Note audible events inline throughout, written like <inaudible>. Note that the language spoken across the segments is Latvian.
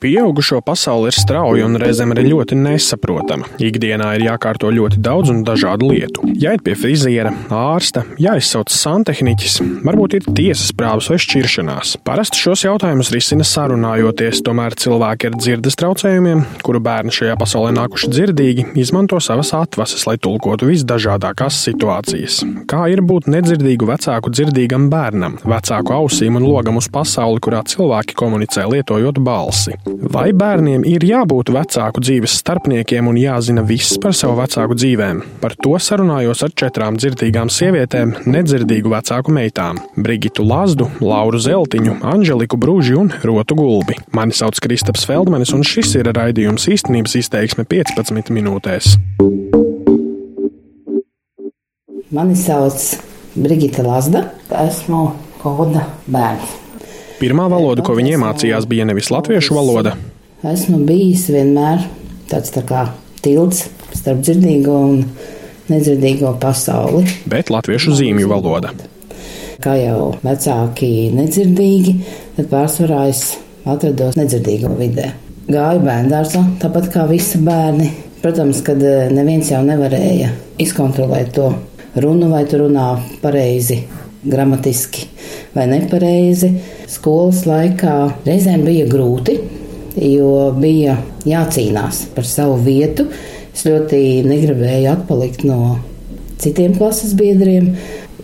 Pieaugušo pasaule ir strauja un reizēm arī ļoti nesaprotama. Ikdienā ir jākārto ļoti daudz un dažādu lietu. Jāiet pie friziera, ārsta, jāizsauc santehniķis, varbūt ir tiesas prāvas vai šķiršanās. Parasti šos jautājumus risina sarunājoties, tomēr cilvēki ar dzirdes traucējumiem, kuru bērni šajā pasaulē nākuši dzirdīgi, izmanto savas atvases, lai tulkotu visdažādākās situācijas. Kā ir būt nedzirdīgu vecāku dzirdīgam bērnam, vecāku ausīm un logam uz pasauli, kurā cilvēki komunicē lietojot balsi? Vai bērniem ir jābūt vecāku dzīves starpniekiem un jāzina viss par savu vecāku dzīvēm? Par to sarunājos ar četrām dzirdīgām sievietēm, nedzirdīgu vecāku meitām - Brigitu Lazdu, Lauru Zeltiņu, Anželiku Brūži un Rotu Gulbi. Mani sauc Kristaps Feldmanis, un šis ir raidījums īstenības izteiksme 15 minūtēs. Mani sauc Brigita Lazda, esmu koda bērns. Pirmā valoda, ko viņa iemācījās, bija nevis latviešu valoda. Esmu bijis vienmēr tāds tā kā tilts starp dzirdīgo un nedzirdīgo pasauli. Bet latviešu zīmju valoda. Kā jau vecāki nedzirdīgi, tad pārsvarā es atrados nedzirdīgo vidē. Gāju bērngārzā, tāpat kā visi bērni. Protams, kad neviens jau nevarēja izkontrolēt to runu, vai tu runā pareizi, gramatiski vai nepareizi skolas laikā reizēm bija grūti, jo bija jācīnās par savu vietu. Es ļoti negribēju atpalikt no citiem klases biedriem,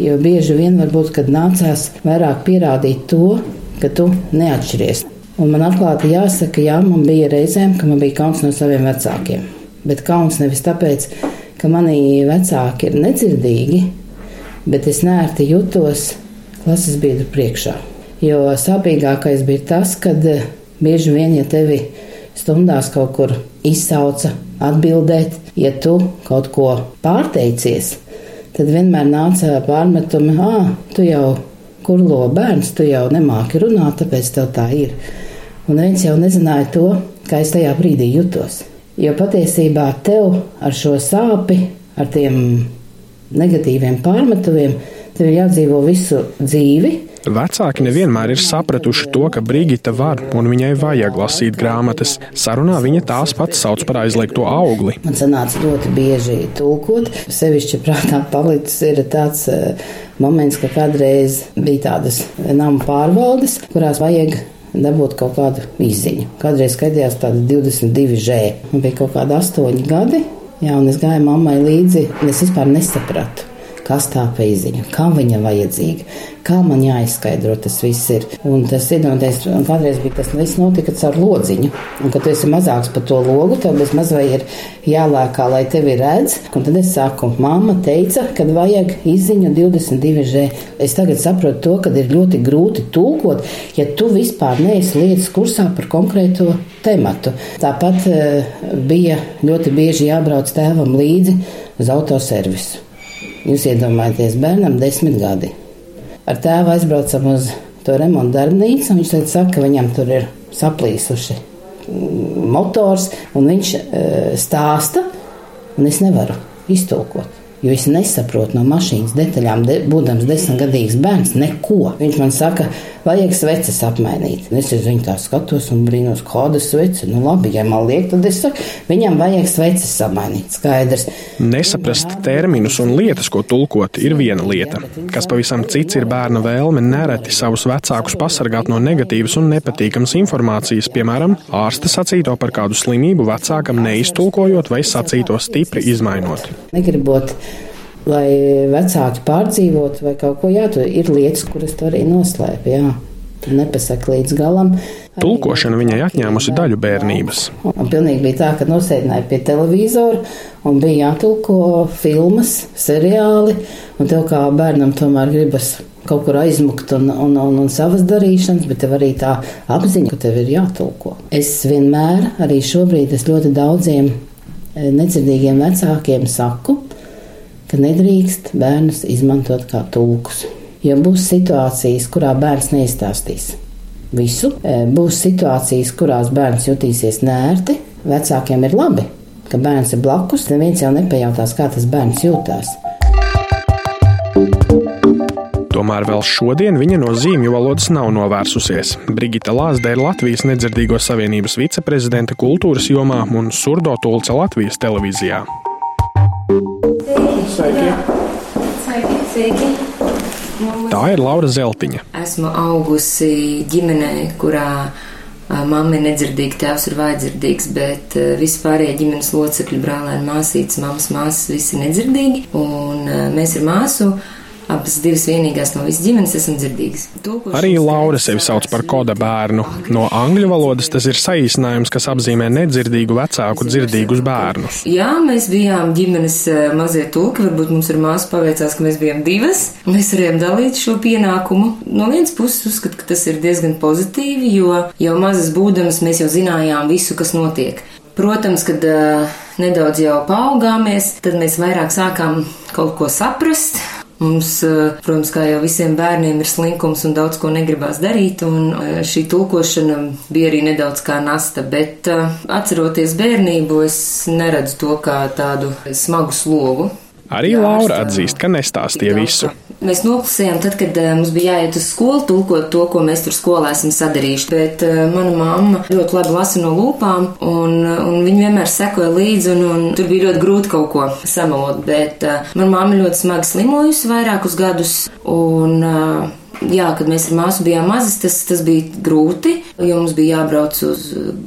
jo bieži vien varbūt, kad nācās vairāk pierādīt to, ka tu neatšķiries. Un man atklāti jāsaka, jā, man bija reizēm, ka man bija kauns no saviem vecākiem. Bet kauns nevis tāpēc, ka mani vecāki ir nedzirdīgi, bet es nērti jutos klases biedru priekšā. Jo sāpīgākais bija tas, kad eh, bieži vien, ja tevi stundās kaut kur izsauca atbildēt, ja tu kaut ko pārteicies, tad vienmēr nāca pārmetumi, ah, tu jau kurlo bērns, tu jau nemāki runāt, tāpēc tev tā ir. Un viens jau nezināja to, kā es tajā brīdī jutos. Jo patiesībā tev ar šo sāpi, ar tiem negatīviem pārmetumiem, tev jādzīvo visu dzīvi, Vecāki nevienmēr ir sapratuši to, ka Brigita var un viņai vajag lasīt grāmatas. Sarunā viņa tās pats sauc par aizliegto augli. Man sanāca ļoti bieži tulkot. Sevišķi prātā palicis ir tāds uh, moments, ka kādreiz bija tādas nama pārvaldes, kurās vajag dabūt kaut kādu izziņu. Kādreiz skaitījās tāda 22 žē. Man bija kaut kādi 8 gadi, jā, un es gāju mammai līdzi, un es vispār nesapratu kas tā peiziņa, kam viņa vajadzīga, kā man jāizskaidro tas viss ir. Un tas iedomājieties, kādreiz bija tas viss notika caur lodziņu, un kad tu esi mazāks par to logu, tev bez mazvai ir jālēkā, lai tevi redz. Un tad es saku, mamma teica, ka vajag izziņu 22 žē. Es tagad saprotu to, ka ir ļoti grūti tulkot, ja tu vispār neesi lietas kursā par konkrēto tematu. Tāpat uh, bija ļoti bieži jābrauc tēvam līdzi uz autoservisu. Jūs iedomājaties, bērnam desmit gadi. Ar tēvu aizbraucam uz to remontu darbnīcu, un viņš teica, saka, ka viņam tur ir saplīsuši motors, un viņš e, stāsta, un es nevaru iztulkot. Jo es nesaprotu no mašīnas detaļām, de, būdams desmitgadīgs bērns, neko. Viņš man saka, vajag sveces apmainīt. Es uz viņu tā skatos un brīnos, kāda svece. Nu, labi, ja man liek, tad es saku, viņam vajag sveces apmainīt. Skaidrs. Nesaprast terminus un lietas, ko tulkot, ir viena lieta. Kas pavisam cits ir bērna vēlme nereti savus vecākus pasargāt no negatīvas un nepatīkamas informācijas, piemēram, ārsta sacīto par kādu slimību vecākam neiztulkojot vai sacīto stipri izmainot. Negribot lai vecāki pārdzīvotu vai kaut ko jātu. Ir lietas, kuras tu arī noslēpi. Jā. Tu nepasaki līdz galam. Tulkošana viņai atņēmusi daļu bērnības. Un pilnīgi bija tā, ka nosēdināja pie televizora un bija jātulko filmas, seriāli. Un tev kā bērnam tomēr gribas kaut kur aizmukt un, un, un, un savas darīšanas, bet tev arī tā apziņa, ka tev ir jātulko. Es vienmēr, arī šobrīd, es ļoti daudziem eh, nedzirdīgiem vecākiem saku, ka nedrīkst bērnus izmantot kā tulkus. Jo būs situācijas, kurā bērns neizstāstīs visu, e, būs situācijas, kurās bērns jutīsies nērti. Vecākiem ir labi, ka bērns ir blakus, neviens jau nepajautās, kā tas bērns jūtās. Tomēr vēl šodien viņa no zīmju valodas nav novērsusies. Brigita Lāsde ir Latvijas Nedzirtīgo savienības viceprezidente kultūras jomā un surdo tulce Latvijas televīzijā. Sveiki! Sveiki! Sveiki. Tā ir Laura Zeltiņa. Esmu augusi ģimenē, kurā mamma ir nedzirdīga, tēvs ir vājdzirdīgs, bet visi pārējie ģimenes locekļi, brālēni, māsītes, mammas, māsas, visi ir nedzirdīgi. Un mēs ar māsu abas divas vienīgās no visas ģimenes esam dzirdīgas. Tūkošas Arī Laura sevi sauc par koda bērnu. No angļu valodas tas ir saīsinājums, kas apzīmē nedzirdīgu vecāku dzirdīgus bērnus. Jā, mēs bijām ģimenes mazie tulki, varbūt mums ar māsu paveicās, ka mēs bijām divas. Mēs varējām dalīt šo pienākumu. No vienas puses uzskatu, ka tas ir diezgan pozitīvi, jo jau mazas būdamas mēs jau zinājām visu, kas notiek. Protams, kad uh, nedaudz jau paaugāmies, tad mēs vairāk sākām kaut ko saprast, Mums, eh, protams, kā jau visiem bērniem, ir slinkums un daudz ko negribās darīt, un eh, šī tulkošana bija arī nedaudz kā nasta, bet eh, atceroties bērnību, es neredzu to kā tādu smagu slogu. Arī Laura atzīst, ka nestāstīja visu. Mēs noklusējām tad, kad mums bija jāiet uz skolu, tulkot to, ko mēs tur skolā esam sadarījuši. Bet uh, mana mamma ļoti labi lasa no lūpām, un, un viņa vienmēr sekoja līdzi, un, un tur bija ļoti grūti kaut ko samalot. Bet uh, mana mamma ļoti smagi slimojusi vairākus gadus, un uh, Jā, kad mēs ar māsu bijām mazas, tas, tas bija grūti, jo mums bija jābrauc uz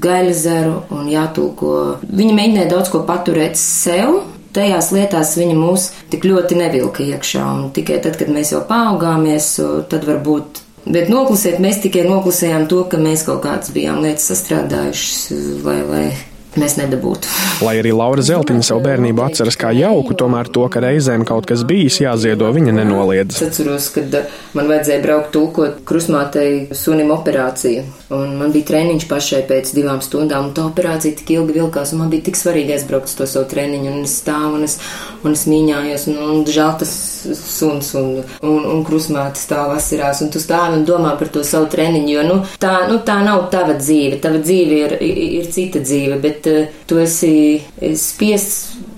gaļazeru un jātulko. Viņa mēģināja daudz ko paturēt sev, tajās lietās viņa mūs tik ļoti nevilka iekšā. Un tikai tad, kad mēs jau paaugāmies, tad varbūt. Bet noklusēt, mēs tikai noklusējām to, ka mēs kaut kādas bijām lietas sastrādājušas, lai, lai mēs nedabūtu. Lai arī Laura Zeltiņa savu bērnību atceras kā jauku, tomēr to, ka reizēm kaut kas bijis jāziedo, viņa nenoliedz. Es atceros, kad uh, man vajadzēja braukt tulkot krusmātei sunim operāciju, un man bija treniņš pašai pēc divām stundām, un tā operācija tik ilgi vilkās, un man bija tik svarīgi aizbraukt uz to savu treniņu, un es stāvu, un es, un es mīņājos, un, un žēl tas suns, un, un, un krusmāte stāv asirās, un tu stāvi un domā par to savu treniņu, jo, nu, tā, nu, tā nav tava dzīve, tava dzīve ir, ir cita dzīve, bet uh, tu esi spiests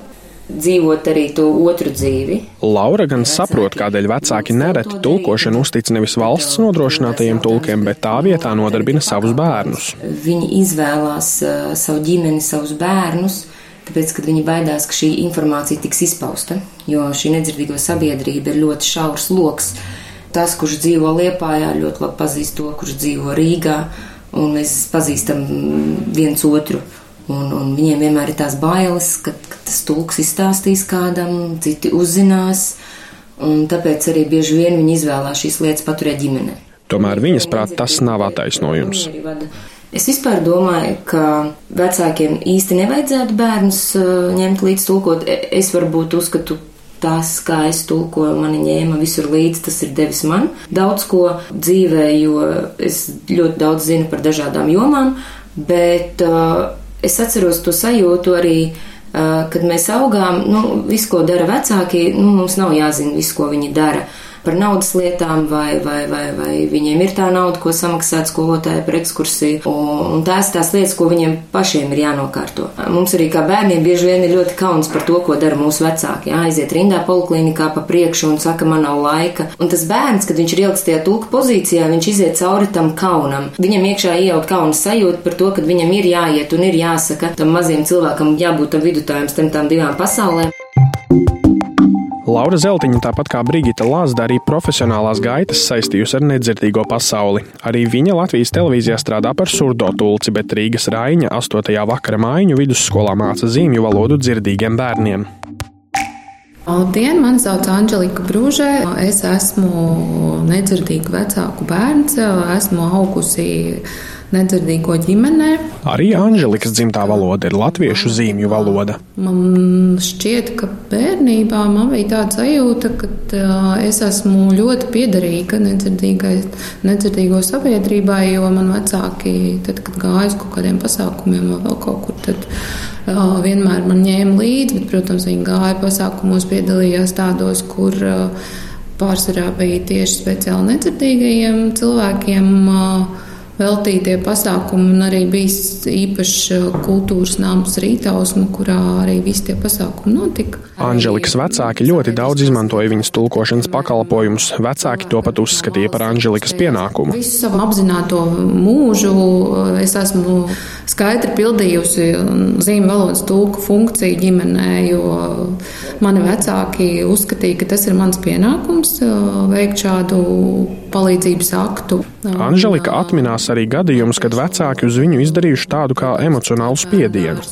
dzīvot arī to otru dzīvi. Laura gan saprot, kādēļ vecāki nereti tulkošanu uztic nevis valsts nodrošinātajiem tulkiem, bet tā vietā nodarbina savus bērnus. Viņi izvēlās uh, savu ģimeni, savus bērnus. Tāpēc, kad viņi baidās, ka šī informācija tiks izpausta, jo šī nedzirdīgo sabiedrība ir ļoti šaurs lokus. Tas, kurš dzīvo Liepājā, ļoti labi pazīst to, kurš dzīvo Rīgā, un mēs pazīstam viens otru. Un, un viņiem vienmēr ir tās bailes, ka, ka tas tulks izstāstīs kādam, citi uzzinās, un tāpēc arī bieži vien viņi izvēlās šīs lietas paturēt ģimenē. Tomēr viņas prāt tas nav attaisnojums. Es vispār domāju, ka vecākiem īsti nevajadzētu bērnus uh, ņemt līdz tulkot. E, es varbūt uzskatu, tas, kā es tulkoju, mani ņēma visur līdzi, tas ir devis man daudz ko dzīvē, jo es ļoti daudz zinu par dažādām jomām, bet uh, es atceros to sajūtu arī, kad mēs augām, nu, visu, ko dara vecāki, nu, mums nav jāzina visu, ko viņi dara par naudas lietām, vai, vai, vai, vai viņiem ir tā nauda, ko samaksāt skolotāji par ekskursiju. Un, un tās tās lietas, ko viņiem pašiem ir jānokārto. Mums arī kā bērniem bieži vien ir ļoti kauns par to, ko dara mūsu vecāki. Jā, aiziet rindā poliklinikā pa priekšu un saka, man nav laika. Un tas bērns, kad viņš ir ilgs tajā tulka pozīcijā, viņš iziet cauri tam kaunam. Viņam iekšā iejaut kauna sajūta par to, ka viņam ir jāiet un ir jāsaka tam maziem cilvēkam jābūt tam vidutājiem starp tām divām pasaulēm. Laura Zeltiņa, tāpat kā Brigita Lāsda, arī profesionālās gaitas saistījusi ar nedzirdīgo pasauli. Arī viņa Latvijas televīzijā strādā par surdo tulci, bet Rīgas Raiņa 8. vakara mājiņu vidusskolā māca zīmju valodu dzirdīgiem bērniem. Labdien, mani sauc Anģelika Brūžē. Es esmu nedzirdīga vecāku bērns, esmu augusi nedzirdīgo ģimenē. Arī Anželikas dzimtā valoda ir latviešu zīmju valoda. Man šķiet, ka bērnībā man bija tāda sajūta, ka uh, es esmu ļoti piederīga nedzirdīgo sabiedrībai, jo man vecāki, tad, kad gāju uz kaut kādiem pasākumiem vai vēl kaut kur, tad uh, vienmēr man ņēma līdzi, bet, protams, viņi gāja pasākumos, piedalījās tādos, kur uh, pārsvarā bija tieši speciāli nedzirdīgajiem cilvēkiem. Uh, veltītie pasākumi, un arī bijis īpašs kultūras nams Rītausma, kurā arī visi tie pasākumi notika. Anželikas vecāki ļoti daudz izmantoja viņas tulkošanas pakalpojumus. Vecāki to pat uzskatīja par Anželikas pienākumu. Visu savu apzināto mūžu es esmu skaidri pildījusi zīmju valodas tulku funkciju ģimenē, jo mani vecāki uzskatīja, ka tas ir mans pienākums veikt šādu palīdzības aktu. Anželika atminās arī gadījumus, kad vecāki uz viņu izdarījuši tādu kā emocionālu spiedienu.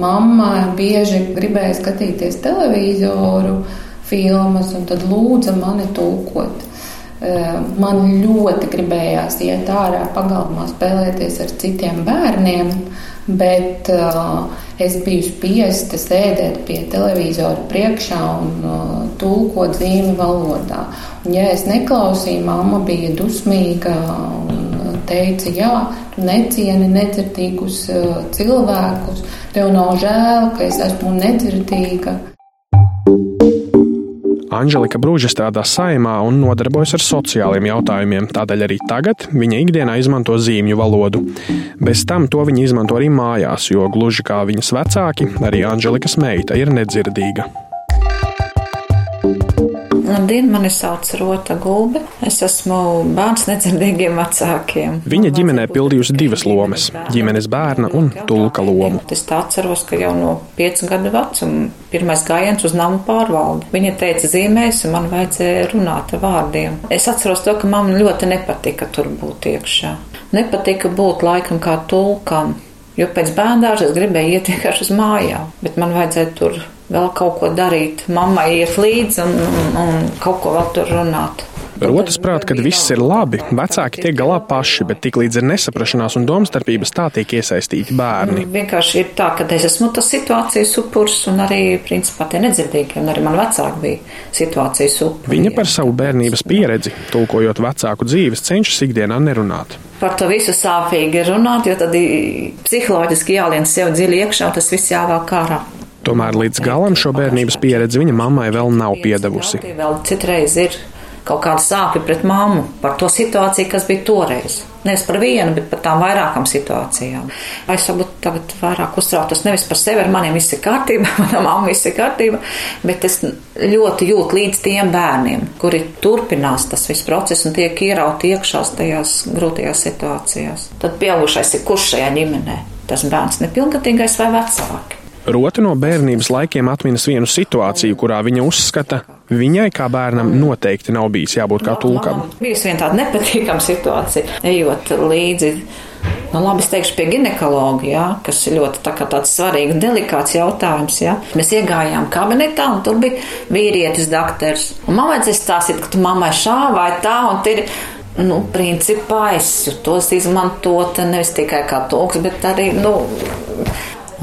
Mamma bieži gribēja skatīties televizoru, filmas, un tad lūdza mani tulkot. Man ļoti gribējās iet ārā, pagalmā spēlēties ar citiem bērniem, bet es biju spiesta sēdēt pie televizora priekšā un tulkot zīmju valodā. Un, ja es neklausīju, mamma bija dusmīga un teica, jā, tu necieni nedzirdīgus cilvēkus, tev nav žēl, ka es esmu nedzirdīga. Anželika Brūža strādā saimā un nodarbojas ar sociāliem jautājumiem, tādēļ arī tagad viņa ikdienā izmanto zīmju valodu. Bez tam to viņa izmanto arī mājās, jo gluži kā viņas vecāki, arī Anželikas meita ir nedzirdīga. Labdien, mani sauc Rota Gulbe. Es esmu bērns nedzirdīgiem vecākiem. Viņa ģimenē pildījusi divas lomas - ģimenes bērna un tulka lomu. Es tā atceros, ka jau no piecu gadu vecuma pirmais gājiens uz namu pārvaldi. Viņa teica zīmēs, un man vajadzēja runāt ar vārdiem. Es atceros to, ka man ļoti nepatika tur būt iekšā. Nepatika būt laikam kā tulkam. Jo pēc bērnās es gribēju iet vienkārši uz mājām, bet man vajadzēja tur vēl kaut ko darīt, mammai iet līdzi un, un, un kaut ko vēl tur runāt. Rotas prāt, kad viss ir labi, vecāki tiek galā paši, bet tiklīdz ir nesaprašanās un domstarpības, tā tiek iesaistīti bērni. Vienkārši ir tā, ka es esmu tas situācijas upurs un arī, principā, tie nedzirdīgi, un arī man vecāki bija situācijas upuri. Viņa par savu bērnības pieredzi, tulkojot vecāku dzīves, cenšas ikdienā nerunāt. Par to visu sāpīgi runāt, jo tad psiholoģiski jālien sev dziļi iekšā, tas viss jāvāk ārā. Tomēr līdz galam šo bērnības pieredzi viņa mammai vēl nav piedevusi. Vēl citreiz ir kaut kāda sāpja pret mammu par to situāciju, kas bija toreiz. Nevis par vienu, bet par tām vairākām situācijām. Es varbūt tagad vairāk uztraucos nevis par sevi, ar maniem viss ir kārtībā, <laughs> manā mamma viss ir kārtībā, bet es ļoti jūtu līdz tiem bērniem, kuri turpinās tas viss process un tiek ierauti iekšās tajās grūtajās situācijās. Tad pieaugušais ir kurš šajā ģimenē? Tas bērns nepilngadīgais vai vecāki? Rota no bērnības laikiem atminas vienu situāciju, kurā viņa uzskata, viņai kā bērnam noteikti nav bijis jābūt kā tulkam. Bija viena tāda nepatīkama situācija, ejot līdzi. Nu, labi, es teikšu, pie ginekologa, ja, kas ir ļoti tā tāds svarīgs, delikāts jautājums. Ja. Mēs iegājām kabinetā, un tur bija vīrietis, doktors. Man vajadzēja stāstīt, ka tu mammai šā vai tā, un tur ir nu, principā es tos izmantotu nevis tikai kā tulks, bet arī, nu,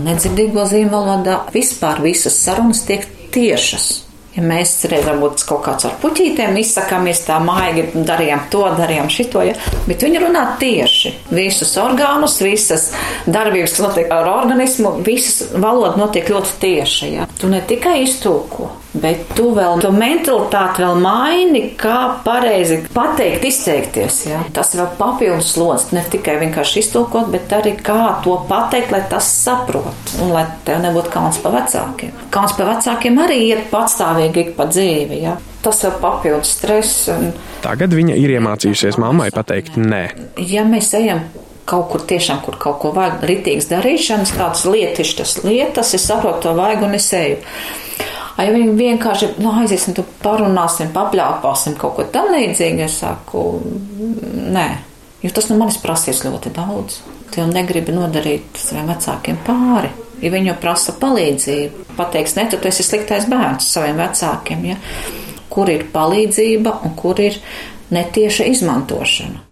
nedzirdīgo zīmju valodā vispār visas sarunas tiek tiešas. Ja mēs reizēm būtu kaut kāds ar puķītēm izsakāmies tā maigi, darījām to, darījām šito, ja? bet viņi runā tieši. Visus orgānus, visas darbības, kas notiek ar organismu, visas valoda notiek ļoti tieši. Ja? Tu ne tikai iztulko, Bet tu vēl to mentalitāti vēl maini, kā pareizi pateikt, izteikties. Ja? Tas ir vēl papildus slodzi. Ne tikai vienkārši iztulkot, bet arī kā to pateikt, lai tas saprot. Un lai tev nebūtu kauns pa vecākiem. Kauns pa vecākiem arī iet patstāvīgi pa dzīvi. Ja? Tas vēl papildus stress. Un... Tagad viņa ir iemācījusies mammai pateikt nē. Ja mēs ejam kaut kur tiešām, kur kaut ko vajag, rītīgas darīšanas, tādas lietišķas lietas, es saprotu to vajag un es eju. Vai viņi vienkārši nu, aiziesim, tu parunāsim, papļāpāsim kaut ko tam līdzīgu? Es saku, nē, jo tas no manis prasīs ļoti daudz. Tu jau negribi nodarīt saviem vecākiem pāri. Ja viņi jau prasa palīdzību, pateiks, ne, tad tu esi sliktais bērns saviem vecākiem. Ja? Kur ir palīdzība un kur ir netieša izmantošana?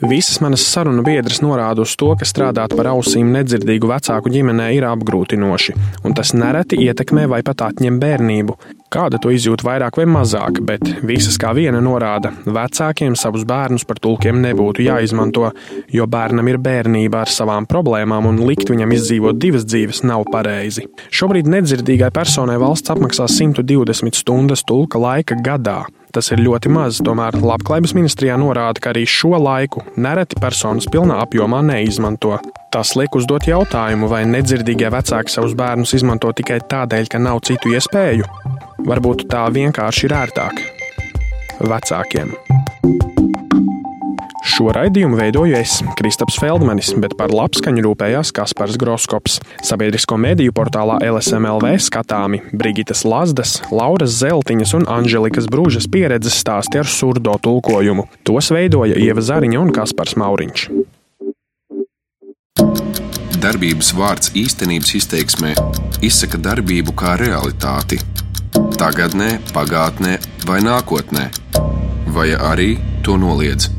Visas manas sarunu biedras norāda uz to, ka strādāt par ausīm nedzirdīgu vecāku ģimenē ir apgrūtinoši, un tas nereti ietekmē vai pat atņem bērnību. Kāda to izjūt vairāk vai mazāk, bet visas kā viena norāda, vecākiem savus bērnus par tulkiem nebūtu jāizmanto, jo bērnam ir bērnība ar savām problēmām un likt viņam izdzīvot divas dzīves nav pareizi. Šobrīd nedzirdīgai personai valsts apmaksā 120 stundas tulka laika gadā. Tas ir ļoti maz, tomēr Labklājības ministrijā norāda, ka arī šo laiku nereti personas pilnā apjomā neizmanto. Tas liek uzdot jautājumu, vai nedzirdīgie vecāki savus bērnus izmanto tikai tādēļ, ka nav citu iespēju. Varbūt tā vienkārši ir ērtāk. Vecākiem. Šo raidījumu veidoju es, Kristaps Feldmanis, bet par labskaņu rūpējās Kaspars Groskops. Sabiedrisko mediju portālā LSMLV skatāmi Brigitas Lazdas, Lauras Zeltiņas un Anželikas Brūžas pieredzes stāsti ar surdo tulkojumu. Tos veidoja Ieva Zariņa un Kaspars Mauriņš. Darbības vārds īstenības izteiksmē izsaka darbību kā realitāti. Tagatnē, pagātnē vai nākotnē, vai arī to noliedz.